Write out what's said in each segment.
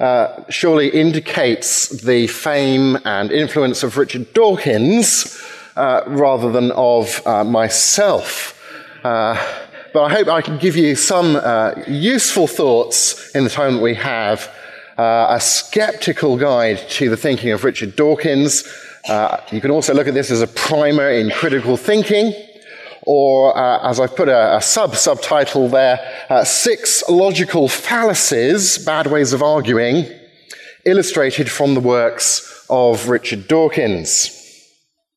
uh, surely indicates the fame and influence of Richard Dawkins uh, rather than of uh, myself. Uh, but I hope I can give you some uh, useful thoughts in the time that we have. a skeptical guide to the thinking of Richard Dawkins. you can also look at this as a primer in critical thinking or uh, as I've put a, a sub subtitle there, uh, six logical fallacies, bad ways of arguing, illustrated from the works of Richard Dawkins.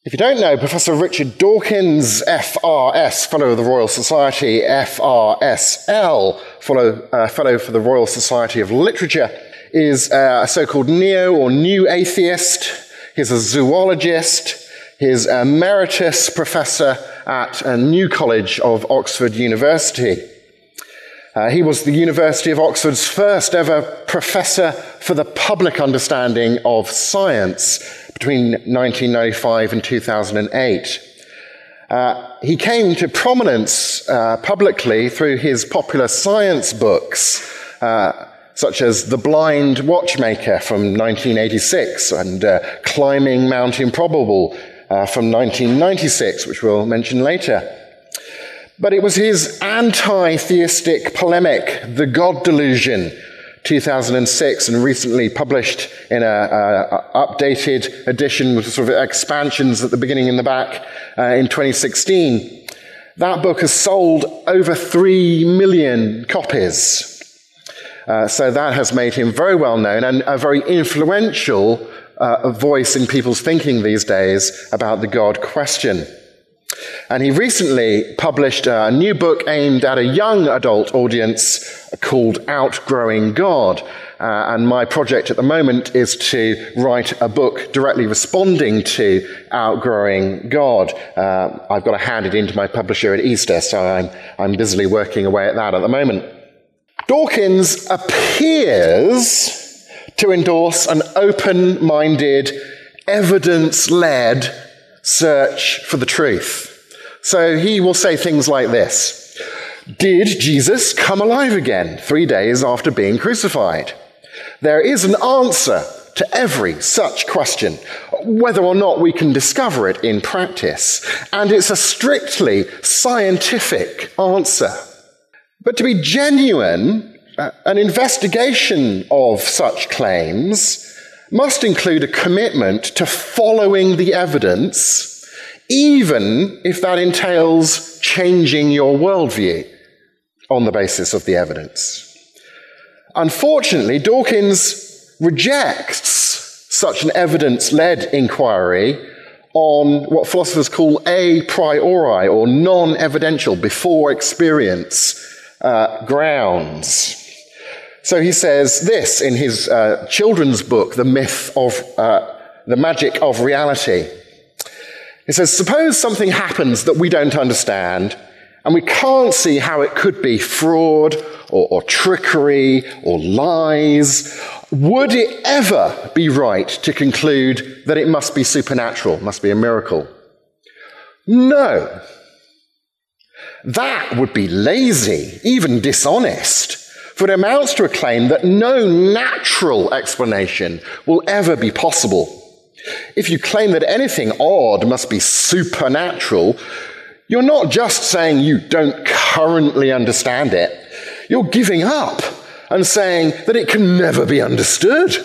If you don't know, Professor Richard Dawkins, FRS, Fellow of the Royal Society, FRSL, Fellow, uh, Fellow for the Royal Society of Literature, is uh, a so called neo or new atheist. He's a zoologist. He's emeritus professor at a New College of Oxford University. Uh, he was the University of Oxford's first ever professor for the public understanding of science between 1995 and 2008. Uh, he came to prominence uh, publicly through his popular science books, uh, such as The Blind Watchmaker from 1986 and uh, Climbing Mount Improbable uh, from 1996, which we'll mention later. But it was his anti theistic polemic, The God Delusion, 2006, and recently published in an updated edition with sort of expansions at the beginning and the back uh, in 2016. That book has sold over 3 million copies. Uh, so that has made him very well known and a very influential uh, a voice in people's thinking these days about the God question. And he recently published a new book aimed at a young adult audience called Outgrowing God. Uh, and my project at the moment is to write a book directly responding to Outgrowing God. Uh, I've got to hand it in to my publisher at Easter, so I'm, I'm busily working away at that at the moment. Dawkins appears to endorse an open minded, evidence led search for the truth. So he will say things like this Did Jesus come alive again three days after being crucified? There is an answer to every such question, whether or not we can discover it in practice. And it's a strictly scientific answer. But to be genuine, an investigation of such claims must include a commitment to following the evidence, even if that entails changing your worldview on the basis of the evidence. Unfortunately, Dawkins rejects such an evidence led inquiry on what philosophers call a priori or non evidential, before experience uh, grounds. So he says this in his uh, children's book, The Myth of uh, the Magic of Reality. He says, Suppose something happens that we don't understand, and we can't see how it could be fraud or, or trickery or lies. Would it ever be right to conclude that it must be supernatural, must be a miracle? No. That would be lazy, even dishonest for it amounts to a claim that no natural explanation will ever be possible. If you claim that anything odd must be supernatural, you're not just saying you don't currently understand it, you're giving up and saying that it can never be understood.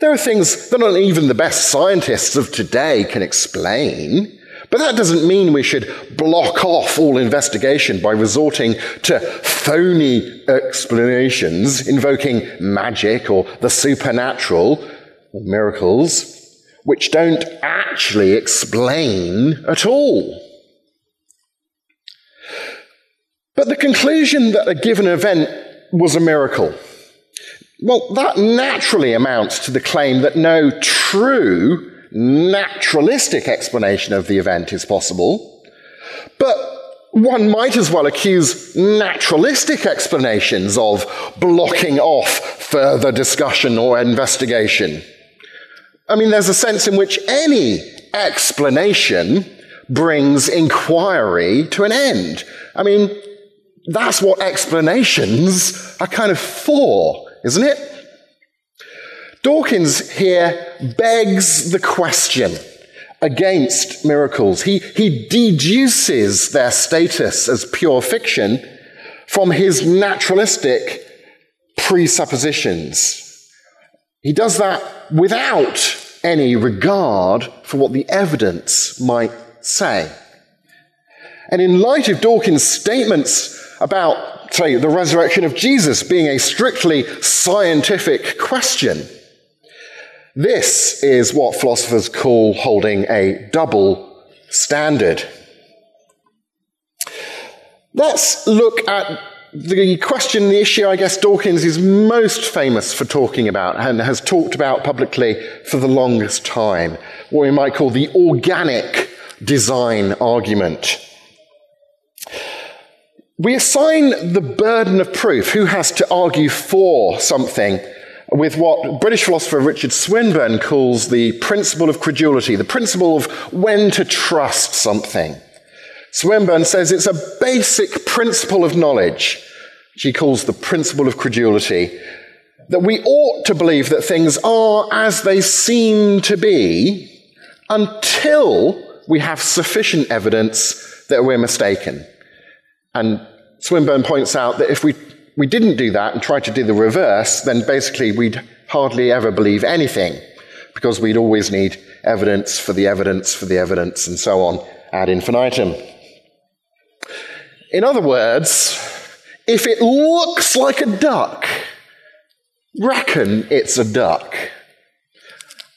There are things that not even the best scientists of today can explain. But that doesn't mean we should block off all investigation by resorting to phony explanations, invoking magic or the supernatural or miracles, which don't actually explain at all. But the conclusion that a given event was a miracle Well, that naturally amounts to the claim that no true naturalistic explanation of the event is possible. But one might as well accuse naturalistic explanations of blocking off further discussion or investigation. I mean, there's a sense in which any explanation brings inquiry to an end. I mean, that's what explanations are kind of for, isn't it? Dawkins here begs the question against miracles. He, he deduces their status as pure fiction from his naturalistic presuppositions. He does that without any regard for what the evidence might say. And in light of Dawkins' statements about, say, the resurrection of Jesus being a strictly scientific question, this is what philosophers call holding a double standard. Let's look at the question, the issue I guess Dawkins is most famous for talking about and has talked about publicly for the longest time, what we might call the organic design argument. We assign the burden of proof, who has to argue for something, with what British philosopher Richard Swinburne calls the principle of credulity, the principle of when to trust something. Swinburne says it's a basic principle of knowledge, which he calls the principle of credulity, that we ought to believe that things are as they seem to be until we have sufficient evidence that we're mistaken. And Swinburne points out that if we we didn't do that and tried to do the reverse, then basically we'd hardly ever believe anything because we'd always need evidence for the evidence for the evidence and so on ad infinitum. In other words, if it looks like a duck, reckon it's a duck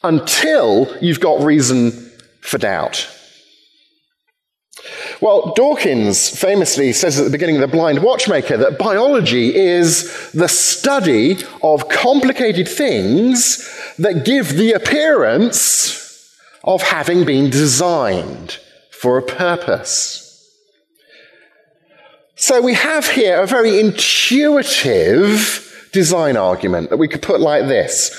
until you've got reason for doubt. Well, Dawkins famously says at the beginning of The Blind Watchmaker that biology is the study of complicated things that give the appearance of having been designed for a purpose. So we have here a very intuitive design argument that we could put like this.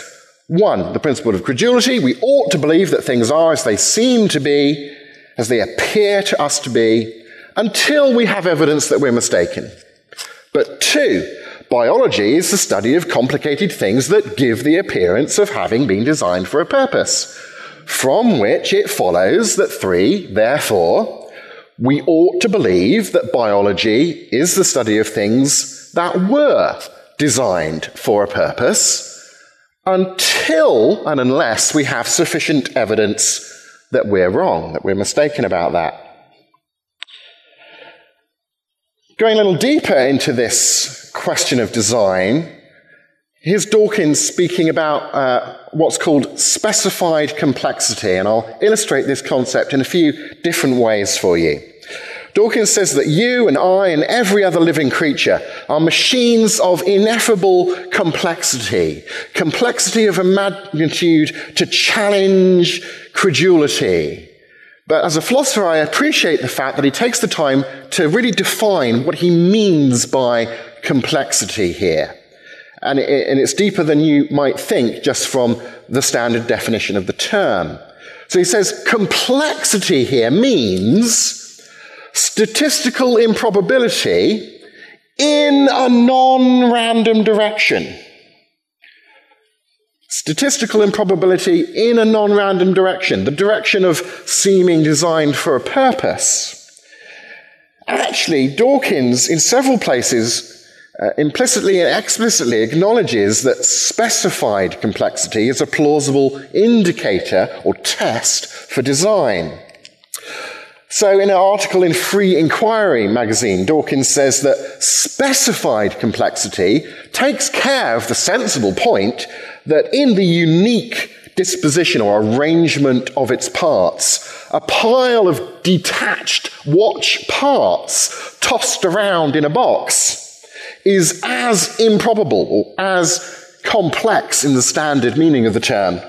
One, the principle of credulity. We ought to believe that things are as they seem to be as they appear to us to be until we have evidence that we're mistaken. But two, biology is the study of complicated things that give the appearance of having been designed for a purpose, from which it follows that three, therefore, we ought to believe that biology is the study of things that were designed for a purpose until and unless we have sufficient evidence that we're wrong, that we're mistaken about that. Going a little deeper into this question of design, here's Dawkins speaking about uh, what's called specified complexity, and I'll illustrate this concept in a few different ways for you. Dawkins says that you and I and every other living creature are machines of ineffable complexity, complexity of a magnitude to challenge credulity. But as a philosopher, I appreciate the fact that he takes the time to really define what he means by complexity here. And, it's deeper than you might think just from the standard definition of the term. So he says complexity here means statistical improbability in a non random direction. Statistical improbability in a non random direction, the direction of seeming designed for a purpose. Actually, Dawkins, in several places, uh, implicitly and explicitly acknowledges that specified complexity is a plausible indicator or test for design. So, in an article in Free Inquiry magazine, Dawkins says that specified complexity takes care of the sensible point that in the unique disposition or arrangement of its parts, a pile of detached watch parts tossed around in a box is as improbable as complex in the standard meaning of the term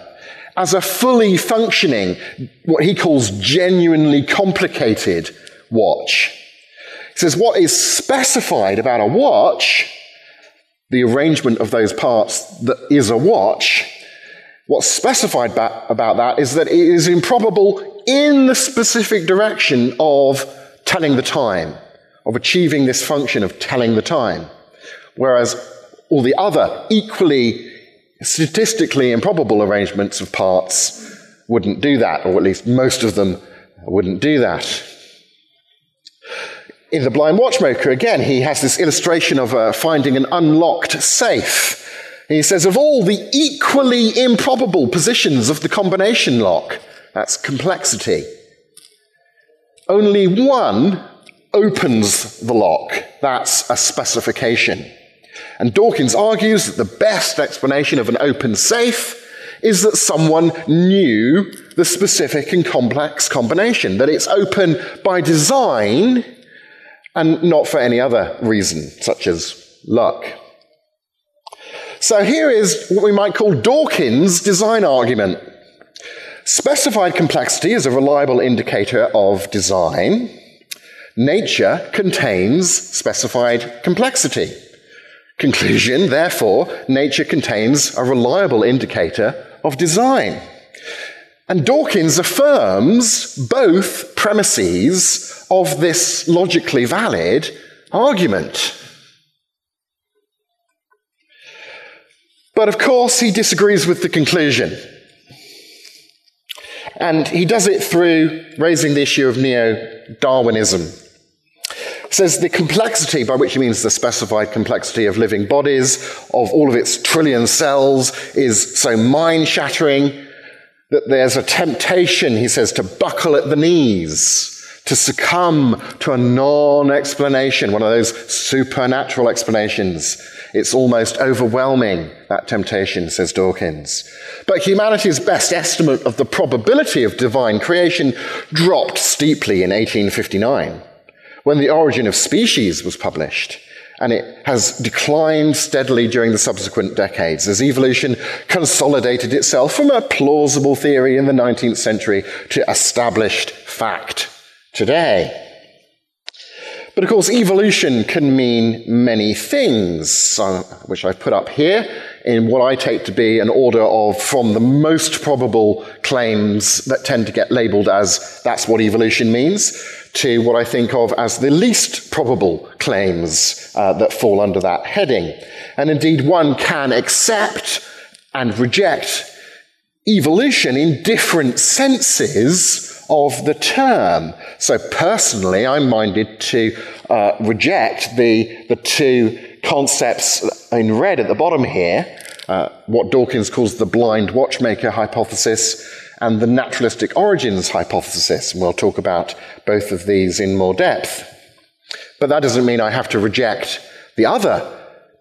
as a fully functioning, what he calls genuinely complicated watch. He says what is specified about a watch, the arrangement of those parts that is a watch, what's specified about that is that it is improbable in the specific direction of telling the time, of achieving this function of telling the time. Whereas all the other equally statistically improbable arrangements of parts wouldn't do that, or at least most of them wouldn't do that. In The Blind Watchmaker, again, he has this illustration of uh, finding an unlocked safe. He says, of all the equally improbable positions of the combination lock, that's complexity, only one opens the lock. That's a specification. And Dawkins argues that the best explanation of an open safe is that someone knew the specific and complex combination, that it's open by design and not for any other reason, such as luck. So here is what we might call Dawkins' design argument. Specified complexity is a reliable indicator of design. Nature contains specified complexity. Conclusion, therefore, nature contains a reliable indicator of design. And Dawkins affirms both premises of this logically valid argument. But of course, he disagrees with the conclusion. And he does it through raising the issue of neo Darwinism says the complexity, by which he means the specified complexity of living bodies, of all of its trillion cells, is so mind shattering that there's a temptation, he says, to buckle at the knees, to succumb to a non explanation, one of those supernatural explanations. It's almost overwhelming, that temptation, says Dawkins. But humanity's best estimate of the probability of divine creation dropped steeply in 1859 when The Origin of Species was published. And it has declined steadily during the subsequent decades as evolution consolidated itself from a plausible theory in the 19th century to established fact today. But of course, evolution can mean many things, which I've put up here in what I take to be an order of from the most probable claims that tend to get labeled as that's what evolution means to what I think of as the least probable claims uh, that fall under that heading. And indeed, one can accept and reject evolution in different senses of the term. So personally, I'm minded to uh, reject the, the two concepts in red at the bottom here, uh, what Dawkins calls the blind watchmaker hypothesis and the naturalistic origins hypothesis. And we'll talk about both of these in more depth. But that doesn't mean I have to reject the other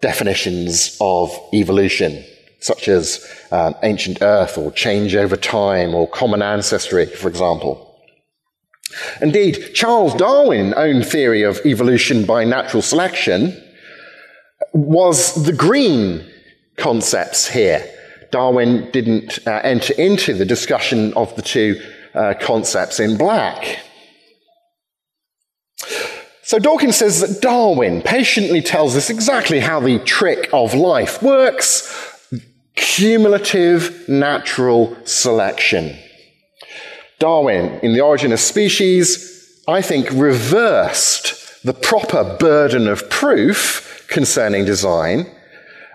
definitions of evolution such as um, ancient earth or change over time or common ancestry, for example. Indeed, Charles Darwin's own theory of evolution by natural selection was the green concepts here. Darwin didn't uh, enter into the discussion of the two uh, concepts in black. So Dawkins says that Darwin patiently tells us exactly how the trick of life works cumulative natural selection. Darwin, in The Origin of Species, I think reversed the proper burden of proof concerning design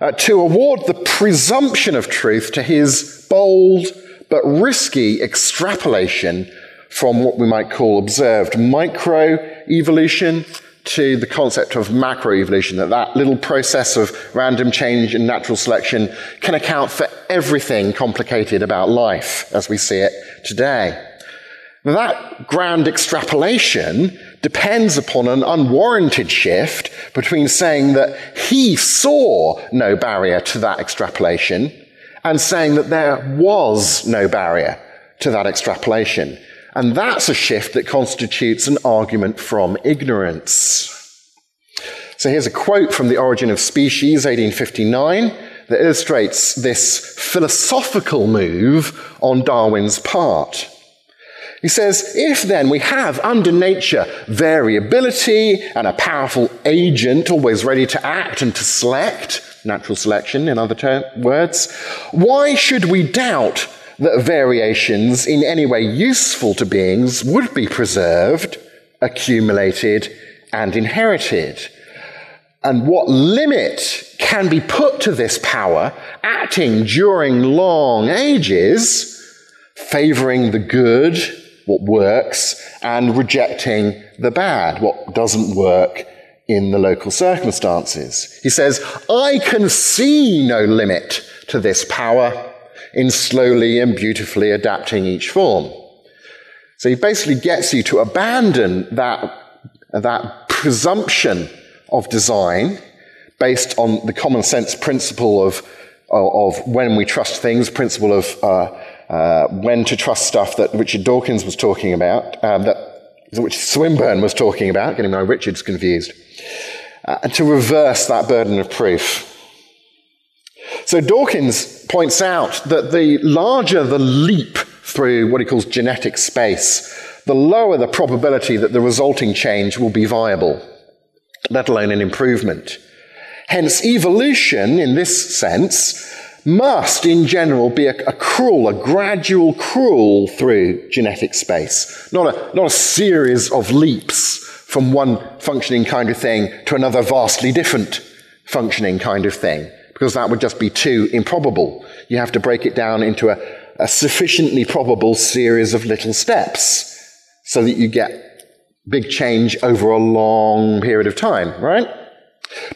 uh, to award the presumption of truth to his bold but risky extrapolation from what we might call observed microevolution to the concept of macroevolution, that that little process of random change and natural selection can account for everything complicated about life as we see it today. Now, that grand extrapolation depends upon an unwarranted shift between saying that he saw no barrier to that extrapolation and saying that there was no barrier to that extrapolation. And that's a shift that constitutes an argument from ignorance. So here's a quote from The Origin of Species, 1859. that illustrates this philosophical move on Darwin's part. He says, if then we have under nature variability and a powerful agent always ready to act and to select, natural selection in other ter- words, why should we doubt that variations in any way useful to beings would be preserved, accumulated, and inherited? And what limit can be put to this power acting during long ages, favoring the good what works, and rejecting the bad, what doesn't work in the local circumstances. He says, I can see no limit to this power in slowly and beautifully adapting each form. So he basically gets you to abandon that, that presumption of design based on the common sense principle of, of, when we trust things, principle of uh, uh, when to trust stuff that Richard Dawkins was talking about, um, that, which Swinburne was talking about, getting my Richards confused, uh, and to reverse that burden of proof. So Dawkins points out that the larger the leap through what he calls genetic space, the lower the probability that the resulting change will be viable, let alone an improvement. Hence, evolution, in this sense, must, in general, be a, a, a gradual crawl through genetic space, not a, not a series of leaps from one functioning kind of thing to another vastly different functioning kind of thing, because that would just be too improbable. You have to break it down into a, a sufficiently probable series of little steps so that you get big change over a long period of time, right?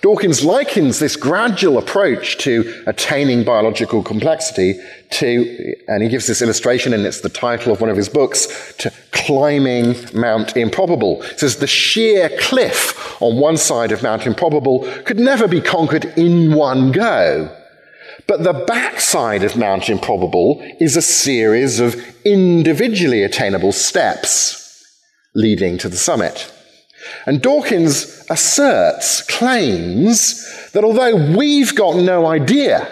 Dawkins likens this gradual approach to attaining biological complexity to, and he gives this illustration, and it's the title of one of his books, to climbing Mount Improbable. He says the sheer cliff on one side of Mount Improbable could never be conquered in one go. But the backside of Mount Improbable is a series of individually attainable steps leading to the summit. And Dawkins asserts, claims, that although we've got no idea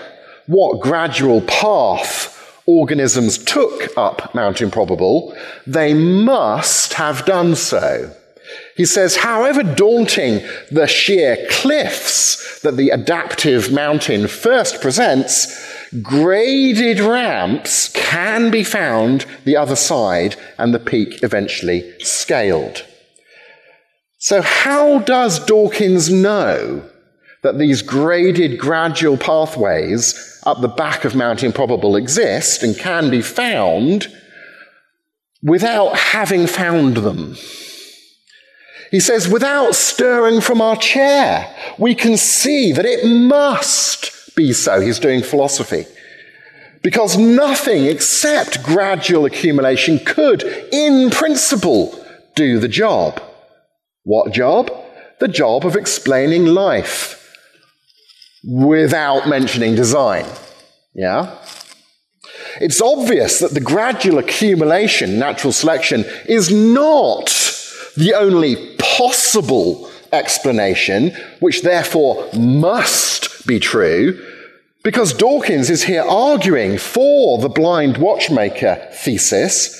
what gradual path organisms took up Mount Improbable, they must have done so. He says, however daunting the sheer cliffs that the adaptive mountain first presents, graded ramps can be found the other side and the peak eventually scaled. So, how does Dawkins know that these graded gradual pathways up the back of Mount Improbable exist and can be found without having found them? He says, without stirring from our chair, we can see that it must be so. He's doing philosophy. Because nothing except gradual accumulation could, in principle, do the job. What job? The job of explaining life without mentioning design. Yeah? It's obvious that the gradual accumulation, natural selection, is not the only possible explanation, which therefore must be true, because Dawkins is here arguing for the blind watchmaker thesis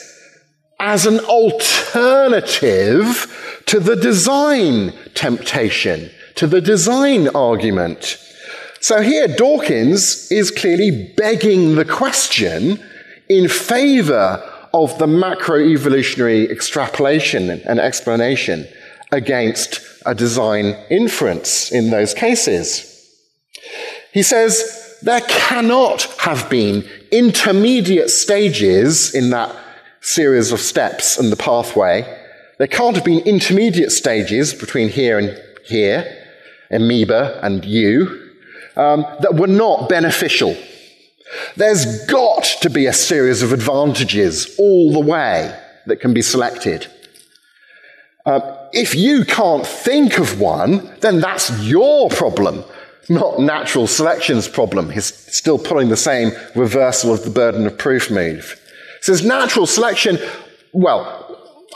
as an alternative to the design temptation, to the design argument. So here, Dawkins is clearly begging the question in favor of the macroevolutionary extrapolation and explanation against a design inference in those cases. He says there cannot have been intermediate stages in that series of steps and the pathway there can't have been intermediate stages between here and here, amoeba and you, um, that were not beneficial. There's got to be a series of advantages all the way that can be selected. Uh, if you can't think of one, then that's your problem, not natural selection's problem. He's still pulling the same reversal of the burden of proof move. says natural selection, well,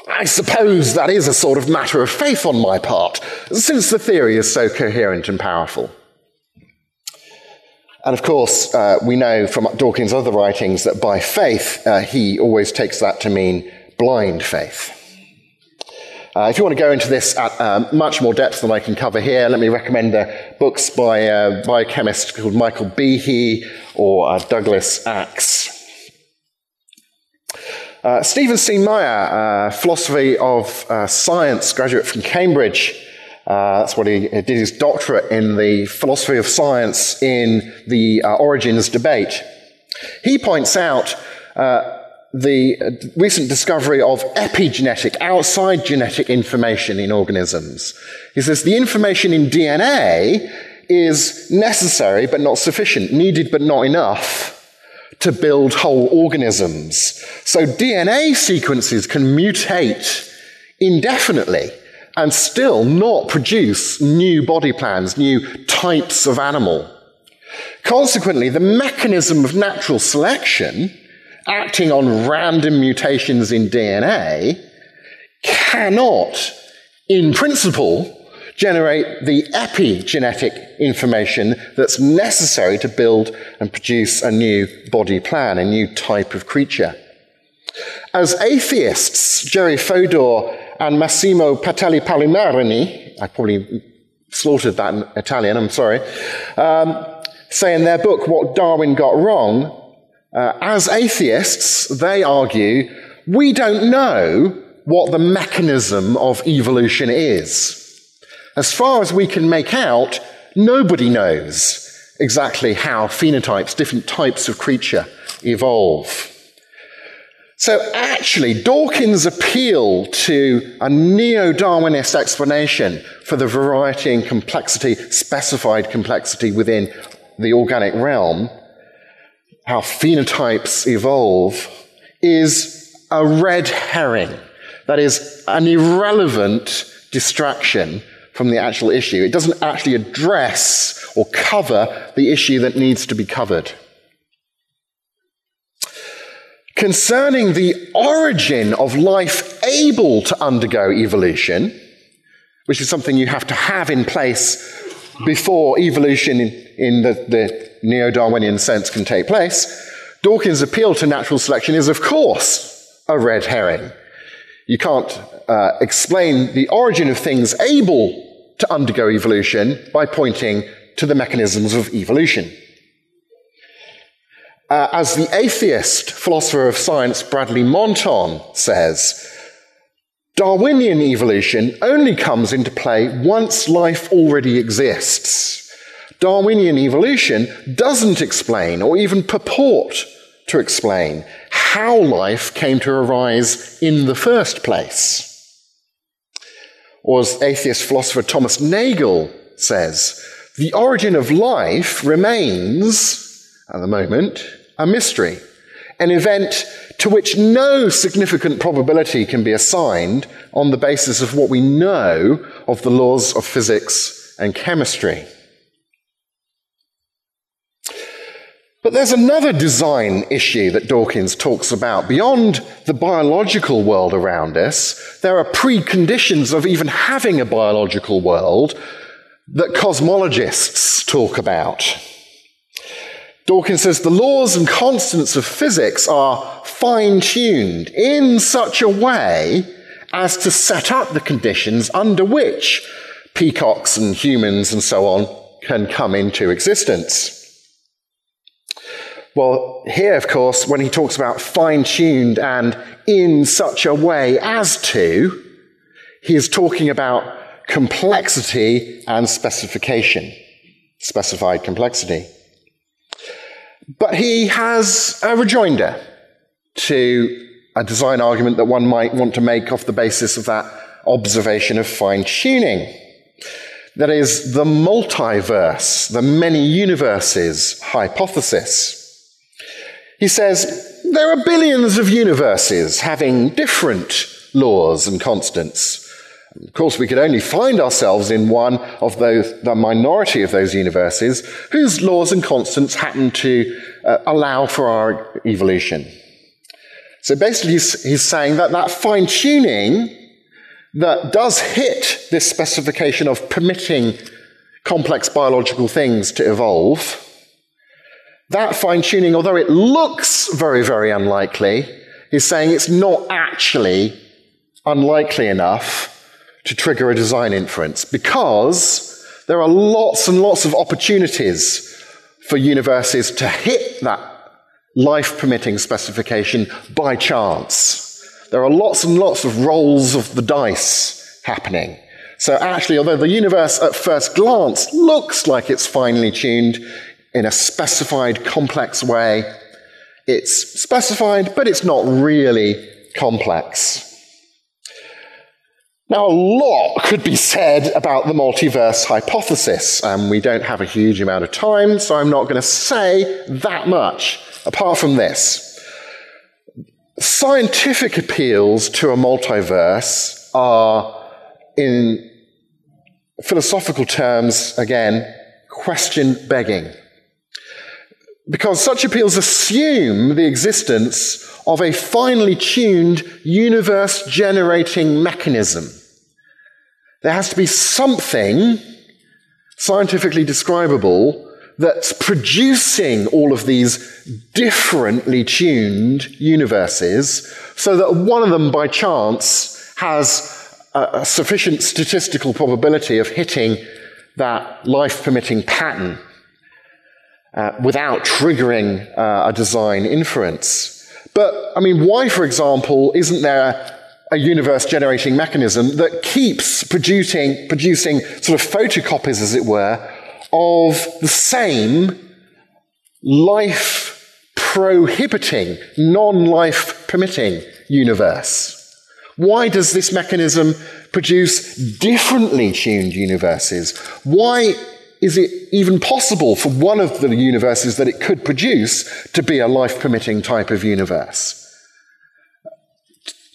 I suppose that is a sort of matter of faith on my part, since the theory is so coherent and powerful. And of course, uh, we know from Dawkins' other writings that by faith, uh, he always takes that to mean blind faith. Uh, if you want to go into this at uh, much more depth than I can cover here, let me recommend the books by a biochemist called Michael Behe or uh, Douglas Axe. Uh, Stephen C. Meyer, philosophy of science graduate from Cambridge, uh, that's what he, he, did his doctorate in the philosophy of science in the uh, origins debate. He points out uh, the recent discovery of epigenetic, outside genetic information in organisms. He says the information in DNA is necessary but not sufficient, needed but not enough to build whole organisms. So DNA sequences can mutate indefinitely and still not produce new body plans, new types of animal. Consequently, the mechanism of natural selection, acting on random mutations in DNA, cannot, in principle, generate the epigenetic information that's necessary to build and produce a new body plan, a new type of creature. As atheists, Jerry Fodor and Massimo Patelli Palinarini, I probably slaughtered that in Italian, I'm sorry, um, say in their book what Darwin got wrong. Uh, as atheists, they argue we don't know what the mechanism of evolution is. As far as we can make out, nobody knows exactly how phenotypes, different types of creature, evolve. So actually, Dawkins' appeal to a neo Darwinist explanation for the variety and complexity, specified complexity within the organic realm, how phenotypes evolve, is a red herring. That is an irrelevant distraction from the actual issue. It doesn't actually address or cover the issue that needs to be covered concerning the origin of life able to undergo evolution, which is something you have to have in place before evolution in, in the, the neo Darwinian sense can take place, Dawkins' appeal to natural selection is, of course, a red herring. You can't uh, explain the origin of things able to undergo evolution by pointing to the mechanisms of evolution. Uh, as the atheist philosopher of science Bradley Monton says, Darwinian evolution only comes into play once life already exists. Darwinian evolution doesn't explain or even purport to explain how life came to arise in the first place. Or as atheist philosopher Thomas Nagel says, the origin of life remains, at the moment, a mystery, an event to which no significant probability can be assigned on the basis of what we know of the laws of physics and chemistry. But there's another design issue that Dawkins talks about. Beyond the biological world around us, there are preconditions of even having a biological world that cosmologists talk about. Dawkins says the laws and constants of physics are fine tuned in such a way as to set up the conditions under which peacocks and humans and so on can come into existence. Well, here, of course, when he talks about fine tuned and in such a way as to, he is talking about complexity and specification, specified complexity. But he has a rejoinder to a design argument that one might want to make off the basis of that observation of fine tuning. That is the multiverse, the many universes hypothesis. He says there are billions of universes having different laws and constants. Of course, we could only find ourselves in one of those, the minority of those universes whose laws and constants happen to uh, allow for our evolution. So basically, he's, he's saying that that fine tuning that does hit this specification of permitting complex biological things to evolve That fine tuning, although it looks very, very unlikely, is saying it's not actually unlikely enough to trigger a design inference because there are lots and lots of opportunities for universes to hit that life permitting specification by chance. There are lots and lots of rolls of the dice happening. So, actually, although the universe at first glance looks like it's finely tuned in a specified, complex way, it's specified, but it's not really complex. Now, a lot could be said about the multiverse hypothesis. Um, we don't have a huge amount of time, so I'm not going to say that much, apart from this. Scientific appeals to a multiverse are, in philosophical terms, again, question begging. Because such appeals assume the existence of a finely tuned universe generating mechanism. There has to be something scientifically describable that's producing all of these differently tuned universes so that one of them by chance has a, sufficient statistical probability of hitting that life permitting pattern uh, without triggering uh, a design inference. But, I mean, why, for example, isn't there a universe generating mechanism that keeps producing, producing sort of photocopies, as it were, of the same life prohibiting, non life permitting universe? Why does this mechanism produce differently tuned universes? Why is it even possible for one of the universes that it could produce to be a life permitting type of universe?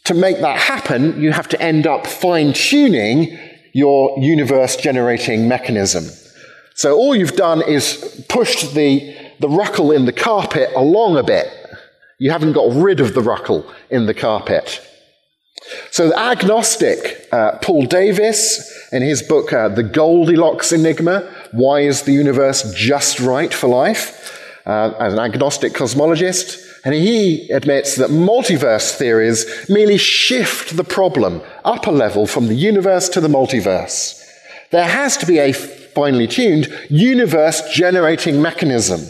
To make that happen, you have to end up fine tuning your universe generating mechanism. So all you've done is pushed the, the ruckle in the carpet along a bit. You haven't got rid of the ruckle in the carpet. So the agnostic uh, Paul Davies, in his book uh, The Goldilocks Enigma, Why is the Universe Just Right for Life? Uh, as an agnostic cosmologist, and he admits that multiverse theories merely shift the problem up a level from the universe to the multiverse. There has to be a finely tuned universe generating mechanism.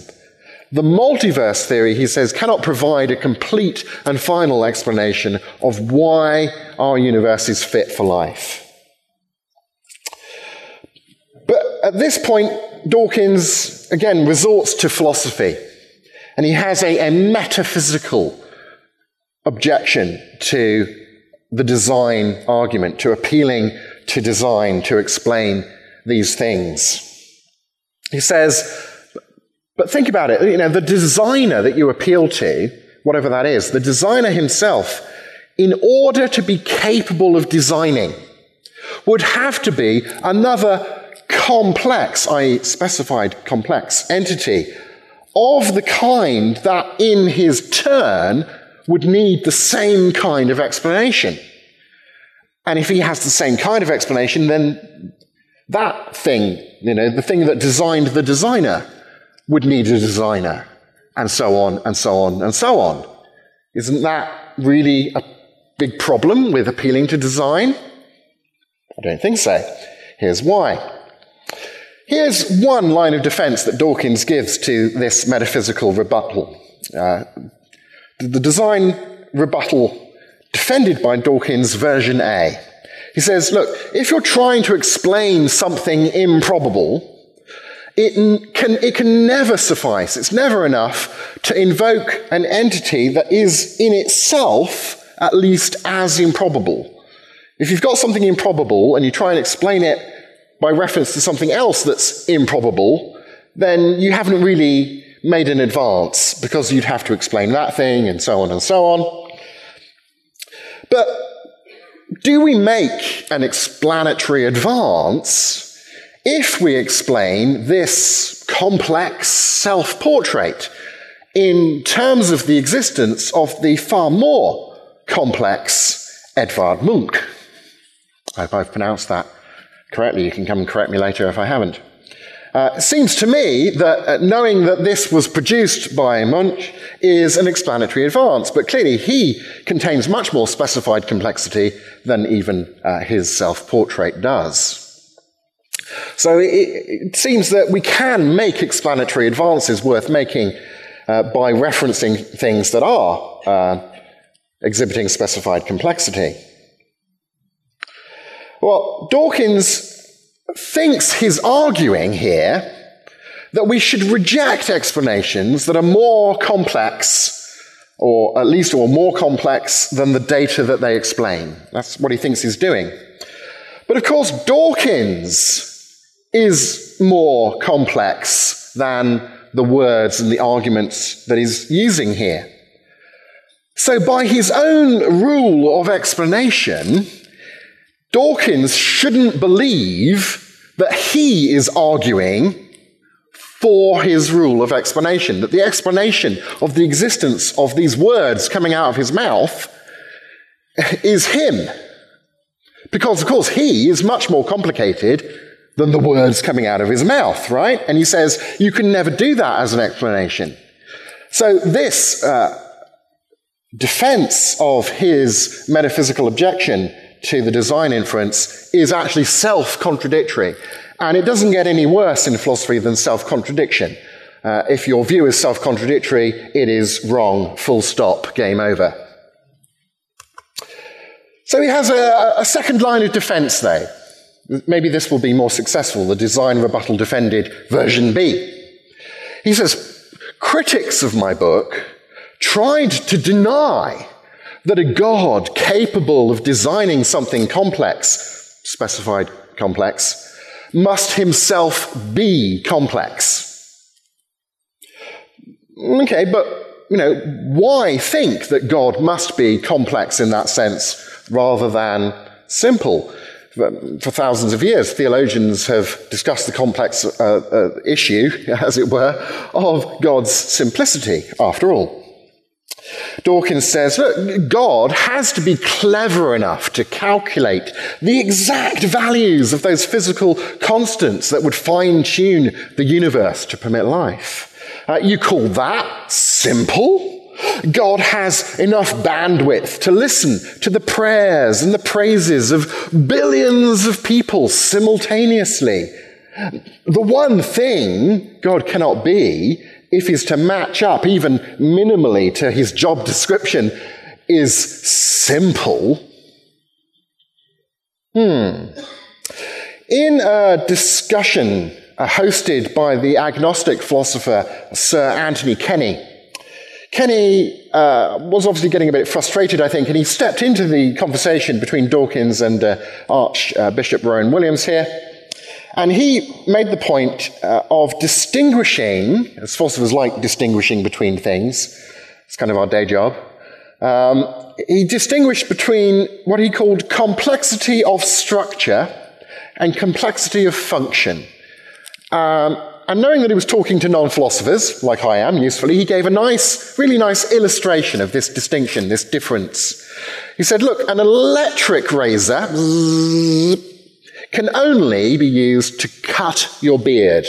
The multiverse theory, he says, cannot provide a complete and final explanation of why our universe is fit for life. But at this point, Dawkins again resorts to philosophy. And he has a, a metaphysical objection to the design argument, to appealing to design to explain these things. He says, but think about it, you know, the designer that you appeal to, whatever that is, the designer himself, in order to be capable of designing, would have to be another complex, I specified complex entity of the kind that in his turn would need the same kind of explanation. And if he has the same kind of explanation, then that thing, you know, the thing that designed the designer, would need a designer, and so on, and so on, and so on. Isn't that really a big problem with appealing to design? I don't think so. Here's why. Here's one line of defense that Dawkins gives to this metaphysical rebuttal. Uh, the design rebuttal defended by Dawkins, version A. He says, look, if you're trying to explain something improbable, it can, it can never suffice, it's never enough to invoke an entity that is in itself at least as improbable. If you've got something improbable and you try and explain it by reference to something else that's improbable, then you haven't really made an advance because you'd have to explain that thing and so on and so on. But do we make an explanatory advance if we explain this complex self portrait in terms of the existence of the far more complex Edvard Munch? I hope I've pronounced that correctly. You can come and correct me later if I haven't. Uh, it seems to me that uh, knowing that this was produced by Munch is an explanatory advance, but clearly he contains much more specified complexity than even uh, his self portrait does. So it, it, seems that we can make explanatory advances worth making uh, by referencing things that are uh, exhibiting specified complexity. Well, Dawkins thinks he's arguing here that we should reject explanations that are more complex, or at least or more complex than the data that they explain. That's what he thinks he's doing. But of course, Dawkins is more complex than the words and the arguments that he's using here. So, by his own rule of explanation, Dawkins shouldn't believe that he is arguing for his rule of explanation, that the explanation of the existence of these words coming out of his mouth is him. Because, of course, he is much more complicated than the words coming out of his mouth, right? And he says, you can never do that as an explanation. So, this uh, defense of his metaphysical objection to the design inference is actually self contradictory. And it doesn't get any worse in philosophy than self contradiction. Uh, if your view is self contradictory, it is wrong, full stop, game over. So he has a, a second line of defense, though. Maybe this will be more successful, the design rebuttal defended version B. He says, critics of my book tried to deny that a God capable of designing something complex, specified complex, must himself be complex. Okay, but, you know, why think that God must be complex in that sense rather than simple? For thousands of years, theologians have discussed the complex uh, uh, issue, as it were, of God's simplicity, after all. Dawkins says, look, God has to be clever enough to calculate the exact values of those physical constants that would fine tune the universe to permit life. Uh, you call that simple? God has enough bandwidth to listen to the prayers and the praises of billions of people simultaneously. The one thing God cannot be if he's to match up even minimally to his job description, is simple. Hmm. In a discussion uh, hosted by the agnostic philosopher Sir Anthony Kenny, Kenny uh, was obviously getting a bit frustrated, I think, and he stepped into the conversation between Dawkins and uh, Archbishop Rowan Williams here. And he made the point uh, of distinguishing, as philosophers like distinguishing between things, it's kind of our day job. Um, he distinguished between what he called complexity of structure and complexity of function. Um, and knowing that he was talking to non philosophers, like I am, usefully, he gave a nice, really nice illustration of this distinction, this difference. He said, Look, an electric razor can only be used to cut your beard.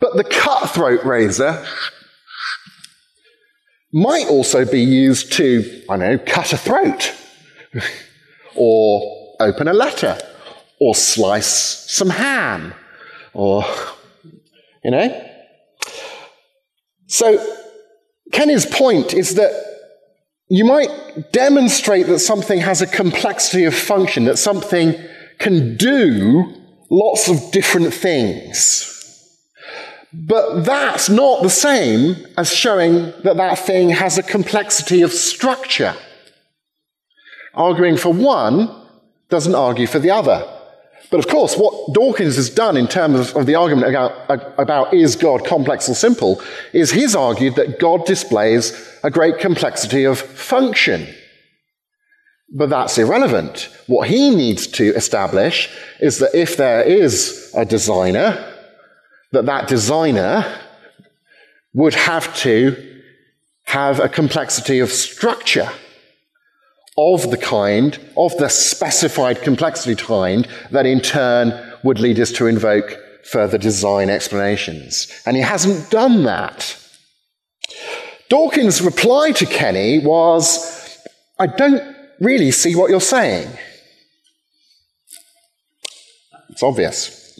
But the cutthroat razor might also be used to, I know, cut a throat, or open a letter, or slice some ham, or, you know? So, Kenny's point is that you might demonstrate that something has a complexity of function, that something can do lots of different things. But that's not the same as showing that that thing has a complexity of structure. Arguing for one doesn't argue for the other. But of course, what Dawkins has done in terms of the argument about, about, is God complex or simple is he's argued that God displays a great complexity of function. But that's irrelevant. What he needs to establish is that if there is a designer, that that designer would have to have a complexity of structure of the kind, of the specified complexity kind, that in turn would lead us to invoke further design explanations. And he hasn't done that. Dawkins' reply to Kenny was, I don't really see what you're saying. It's obvious.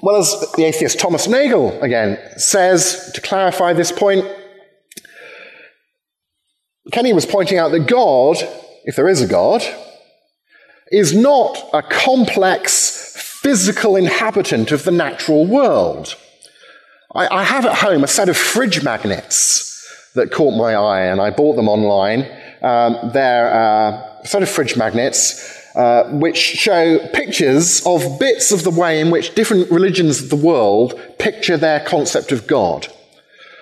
Well, as the atheist Thomas Nagel again says, to clarify this point, Kenny was pointing out that God, if there is a God, is not a complex physical inhabitant of the natural world. I, I have at home a set of fridge magnets that caught my eye, and I bought them online. Um, they're uh, set of fridge magnets uh, which show pictures of bits of the way in which different religions of the world picture their concept of God.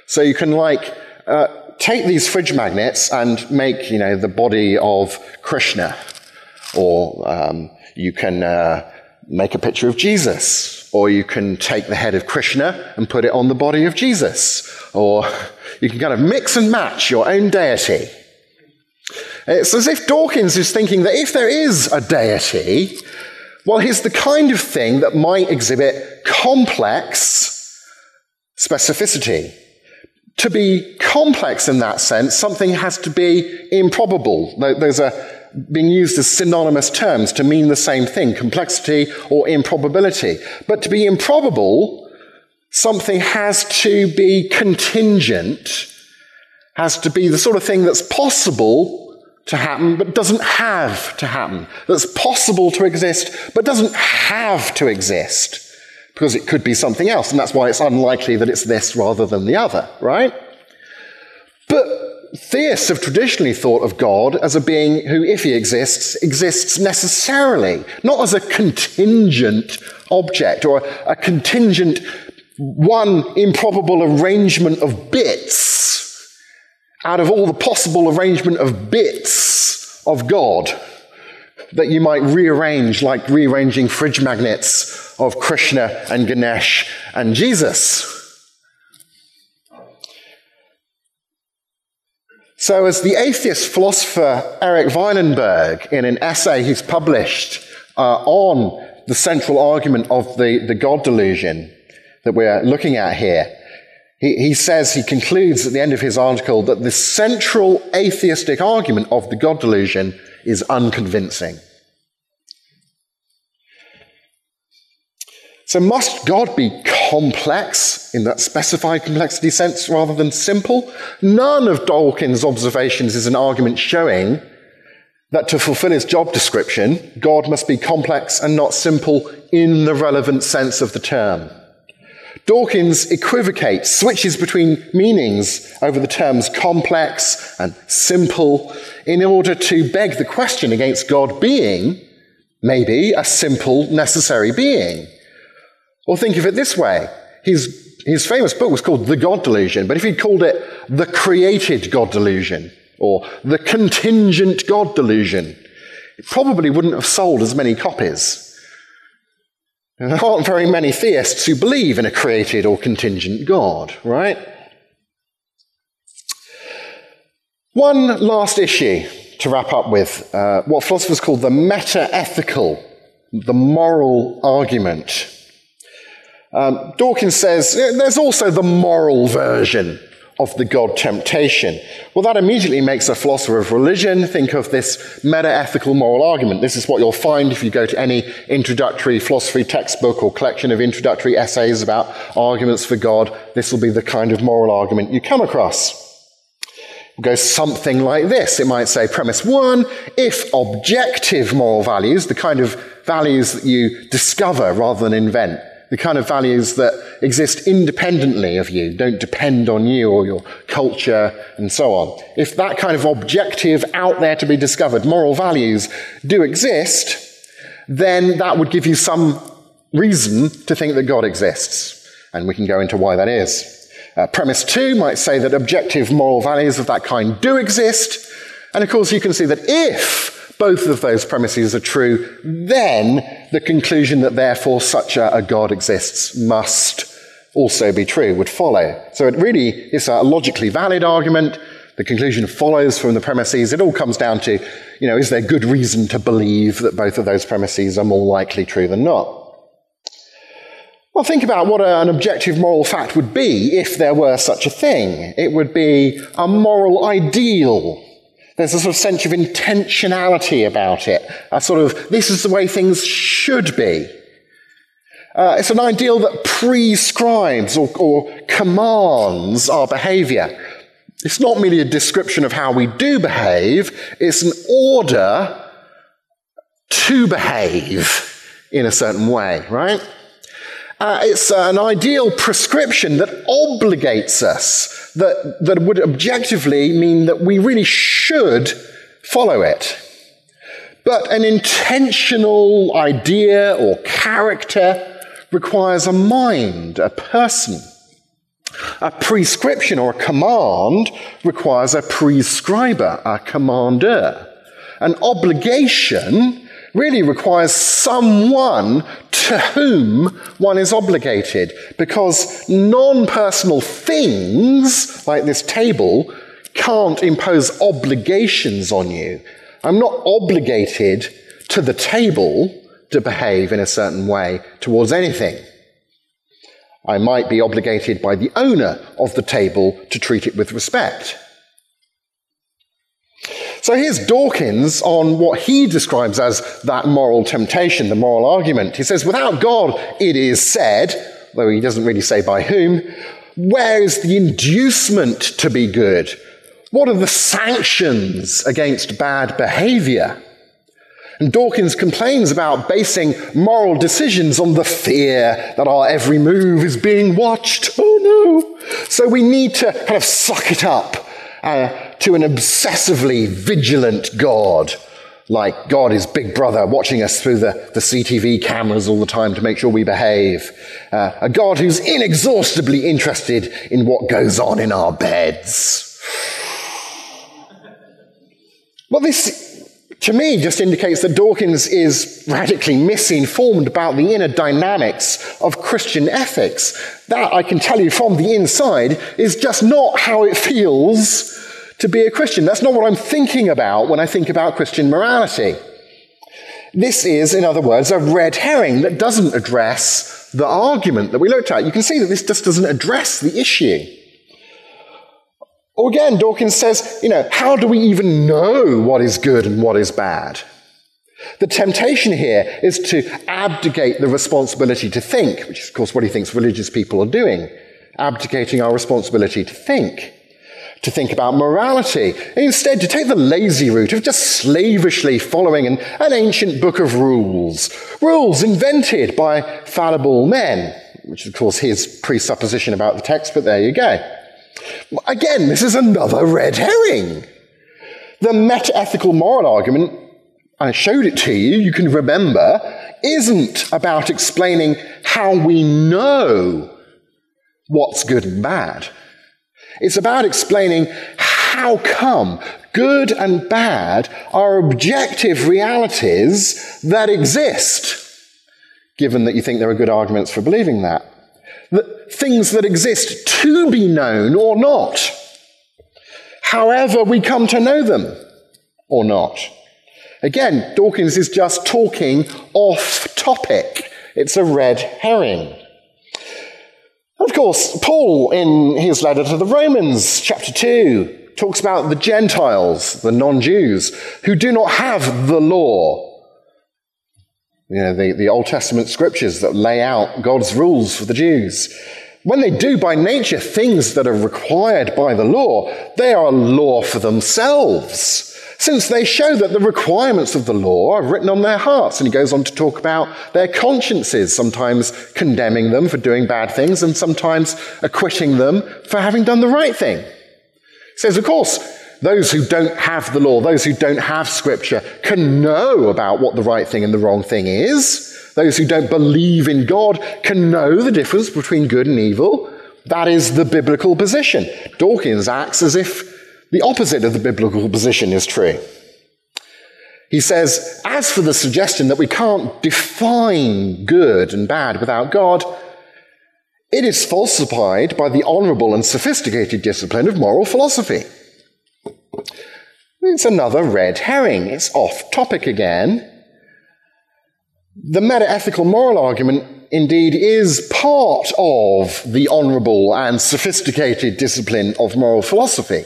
So you can, like, uh, take these fridge magnets and make, you know, the body of Krishna, or um, you can uh, make a picture of Jesus, or you can take the head of Krishna and put it on the body of Jesus, or you can kind of mix and match your own deity. It's as if Dawkins is thinking that if there is a deity, well, he's the kind of thing that might exhibit complex specificity. To be complex in that sense, something has to be improbable. There's a being used as synonymous terms to mean the same thing, complexity or improbability. But to be improbable, something has to be contingent, has to be the sort of thing that's possible to happen, but doesn't have to happen, that's possible to exist, but doesn't have to exist, because it could be something else, and that's why it's unlikely that it's this rather than the other, right? But theists have traditionally thought of God as a being who, if he exists, exists necessarily, not as a contingent object or a contingent, one improbable arrangement of bits out of all the possible arrangement of bits of God that you might rearrange, like rearranging fridge magnets of Krishna and Ganesh and Jesus. So, as the atheist philosopher Erik Wielenberg, in an essay he's published uh, on the central argument of the, the God delusion that we're looking at here, he, he says, he concludes at the end of his article that the central atheistic argument of the God delusion is unconvincing. So, must God be complex in that specified complexity sense rather than simple? None of Dawkins' observations is an argument showing that to fulfill his job description, God must be complex and not simple in the relevant sense of the term. Dawkins equivocates, switches between meanings over the terms complex and simple in order to beg the question against God being maybe a simple, necessary being. Or think of it this way his, his famous book was called The God Delusion, but if he'd called it The Created God Delusion or The Contingent God Delusion, it probably wouldn't have sold as many copies. There aren't very many theists who believe in a created or contingent God, right? One last issue to wrap up with uh, what philosophers call the meta ethical, the moral argument. Um, Dawkins says there's also the moral version of the God temptation. Well, that immediately makes a philosopher of religion think of this meta ethical moral argument. This is what you'll find if you go to any introductory philosophy textbook or collection of introductory essays about arguments for God. This will be the kind of moral argument you come across. It goes something like this. It might say, premise one, if objective moral values, the kind of values that you discover rather than invent, the kind of values that exist independently of you, don't depend on you or your culture and so on. If that kind of objective, out there to be discovered moral values do exist, then that would give you some reason to think that God exists. And we can go into why that is. Uh, premise two might say that objective moral values of that kind do exist. And of course, you can see that if both of those premises are true, then the conclusion that therefore such a, a God exists must also be true would follow. So it really is a logically valid argument. The conclusion follows from the premises. It all comes down to, you know, is there good reason to believe that both of those premises are more likely true than not? Well, think about what an objective moral fact would be if there were such a thing. It would be a moral ideal. There's a sort of sense of intentionality about it. A sort of, this is the way things should be. Uh, it's an ideal that prescribes or, or commands our behavior. It's not merely a description of how we do behave, it's an order to behave in a certain way, right? Uh, it's an ideal prescription that obligates us, that, that would objectively mean that we really should follow it. But an intentional idea or character requires a mind, a person. A prescription or a command requires a prescriber, a commander. An obligation really requires someone to whom one is obligated because non personal things like this table can't impose obligations on you. I'm not obligated to the table to behave in a certain way towards anything. I might be obligated by the owner of the table to treat it with respect. So here's Dawkins on what he describes as that moral temptation, the moral argument. He says, without God, it is said, though he doesn't really say by whom, where is the inducement to be good? What are the sanctions against bad behavior? And Dawkins complains about basing moral decisions on the fear that our every move is being watched. Oh no. So we need to kind of suck it up uh, to an obsessively vigilant God, like God is Big Brother watching us through the, the CTV cameras all the time to make sure we behave. Uh, a God who's inexhaustibly interested in what goes on in our beds. Well, this to me just indicates that Dawkins is radically misinformed about the inner dynamics of Christian ethics. That, I can tell you from the inside, is just not how it feels to be a Christian. That's not what I'm thinking about when I think about Christian morality. This is, in other words, a red herring that doesn't address the argument that we looked at. You can see that this just doesn't address the issue. Or again, Dawkins says, you know, how do we even know what is good and what is bad? The temptation here is to abdicate the responsibility to think, which is, of course, what he thinks religious people are doing, abdicating our responsibility to think, to think about morality, instead to take the lazy route of just slavishly following an, an ancient book of rules, rules invented by fallible men, which is, of course, his presupposition about the text, but there you go. Again, this is another red herring. The meta-ethical moral argument, I showed it to you, you can remember, isn't about explaining how we know what's good and bad. It's about explaining how come good and bad are objective realities that exist, given that you think there are good arguments for believing that that things that exist to be known or not, however we come to know them or not. Again, Dawkins is just talking off topic. It's a red herring. Of course, Paul, in his letter to the Romans, chapter 2, talks about the Gentiles, the non Jews, who do not have the law you know, the, the Old Testament scriptures that lay out God's rules for the Jews. When they do by nature things that are required by the law, they are law for themselves, since they show that the requirements of the law are written on their hearts. And he goes on to talk about their consciences, sometimes condemning them for doing bad things and sometimes acquitting them for having done the right thing. He says, of course, those who don't have the law, those who don't have scripture, can know about what the right thing and the wrong thing is. Those who don't believe in God can know the difference between good and evil. That is the biblical position. Dawkins acts as if the opposite of the biblical position is true. He says, as for the suggestion that we can't define good and bad without God, it is falsified by the honorable and sophisticated discipline of moral philosophy. It's another red herring. It's off topic again. The metaethical moral argument indeed is part of the honourable and sophisticated discipline of moral philosophy.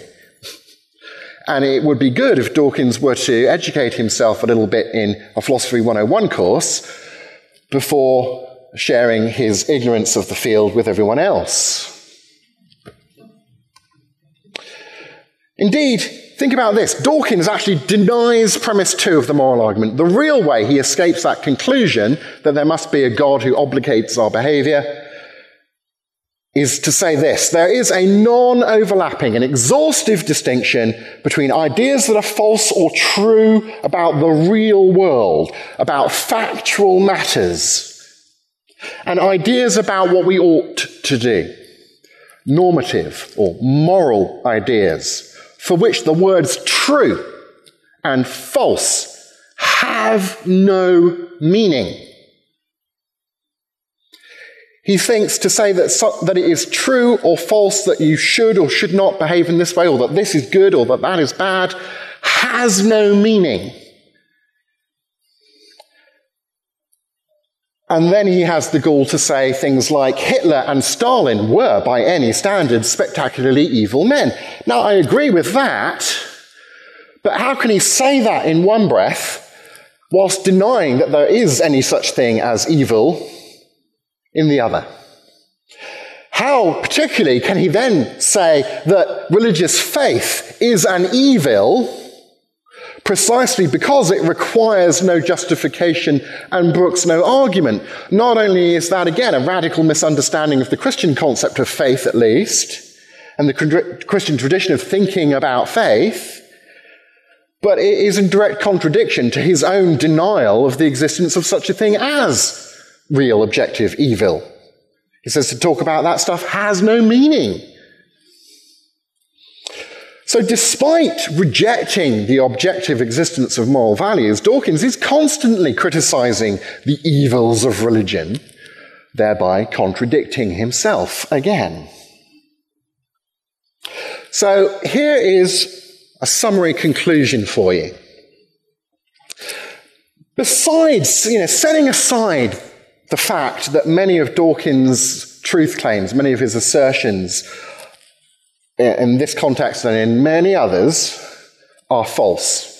And it would be good if Dawkins were to educate himself a little bit in a Philosophy 101 course before sharing his ignorance of the field with everyone else. Indeed, think about this. Dawkins actually denies premise two of the moral argument. The real way he escapes that conclusion that there must be a God who obligates our behavior is to say this there is a non overlapping and exhaustive distinction between ideas that are false or true about the real world, about factual matters, and ideas about what we ought to do, normative or moral ideas for which the words true and false have no meaning. He thinks to say that, so, that it is true or false that you should or should not behave in this way, or that this is good or that that is bad, has no meaning. And then he has the gall to say things like Hitler and Stalin were, by any standards, spectacularly evil men. Now, I agree with that, but how can he say that in one breath whilst denying that there is any such thing as evil in the other? How, particularly, can he then say that religious faith is an evil? precisely because it requires no justification and brooks no argument. Not only is that, again, a radical misunderstanding of the Christian concept of faith, at least, and the Christian tradition of thinking about faith, but it is in direct contradiction to his own denial of the existence of such a thing as real objective evil. He says to talk about that stuff has no meaning. So, despite rejecting the objective existence of moral values, Dawkins is constantly criticizing the evils of religion, thereby contradicting himself again. So, here is a summary conclusion for you. Besides, you know, setting aside the fact that many of Dawkins' truth claims, many of his assertions, in this context and in many others, are false.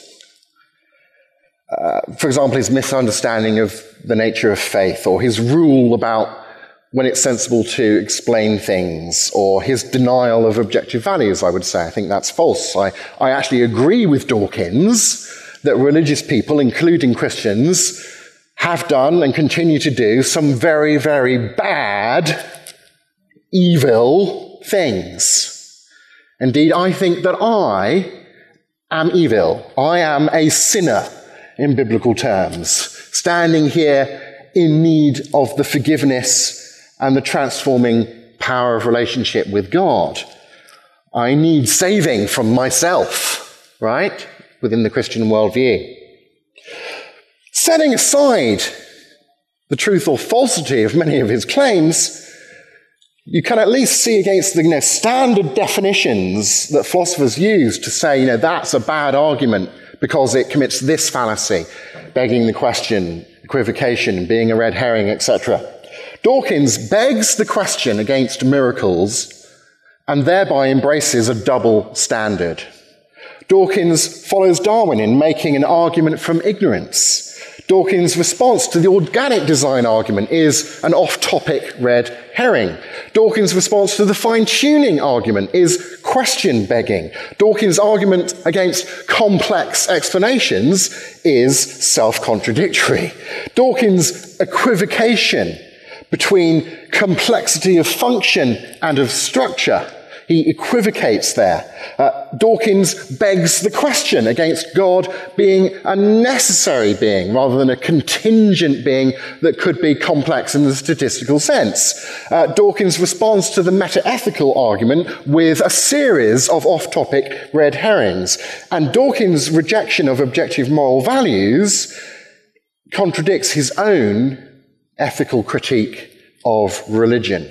Uh, for example, his misunderstanding of the nature of faith, or his rule about when it's sensible to explain things, or his denial of objective values, I would say. I think that's false. I, I actually agree with Dawkins that religious people, including Christians, have done and continue to do some very, very bad, evil things. Indeed, I think that I am evil. I am a sinner in biblical terms, standing here in need of the forgiveness and the transforming power of relationship with God. I need saving from myself, right? Within the Christian worldview. Setting aside the truth or falsity of many of his claims, you can at least see against the you know, standard definitions that philosophers use to say, you know, that's a bad argument because it commits this fallacy, begging the question, equivocation, being a red herring, etc. Dawkins begs the question against miracles and thereby embraces a double standard. Dawkins follows Darwin in making an argument from ignorance Dawkins' response to the organic design argument is an off topic red herring. Dawkins' response to the fine tuning argument is question begging. Dawkins' argument against complex explanations is self contradictory. Dawkins' equivocation between complexity of function and of structure he equivocates there. Uh, Dawkins begs the question against God being a necessary being rather than a contingent being that could be complex in the statistical sense. Uh, Dawkins responds to the metaethical argument with a series of off topic red herrings. And Dawkins' rejection of objective moral values contradicts his own ethical critique of religion.